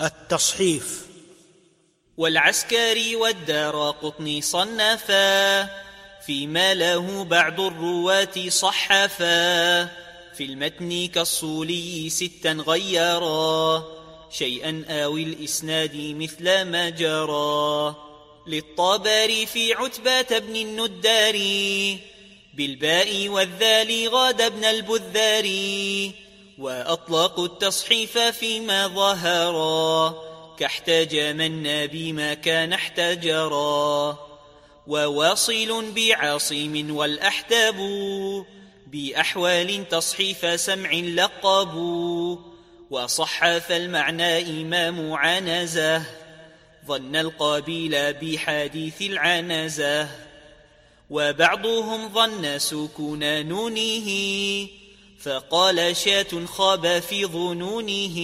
التصحيف. والعسكري والدار قطني صنفا فيما له بعض الرواة صحفا. في المتن كالصولي ستا غيرا شيئا آوي الإسناد مثل ما جرى. للطبر في عتبة بن الندار بالباء والذال غاد ابن البذار. وأطلقوا التصحيف فيما ظهرا كاحتاج من بما كان احتجرا. وواصل بعاصم والأحتاب بأحوال تصحيف سمع لقبوا وصحف المعنى إمام عنزة ظن القابيل بحديث العنزة. وبعضهم ظن سكون نونه فقال شاة خاب في ظنونه.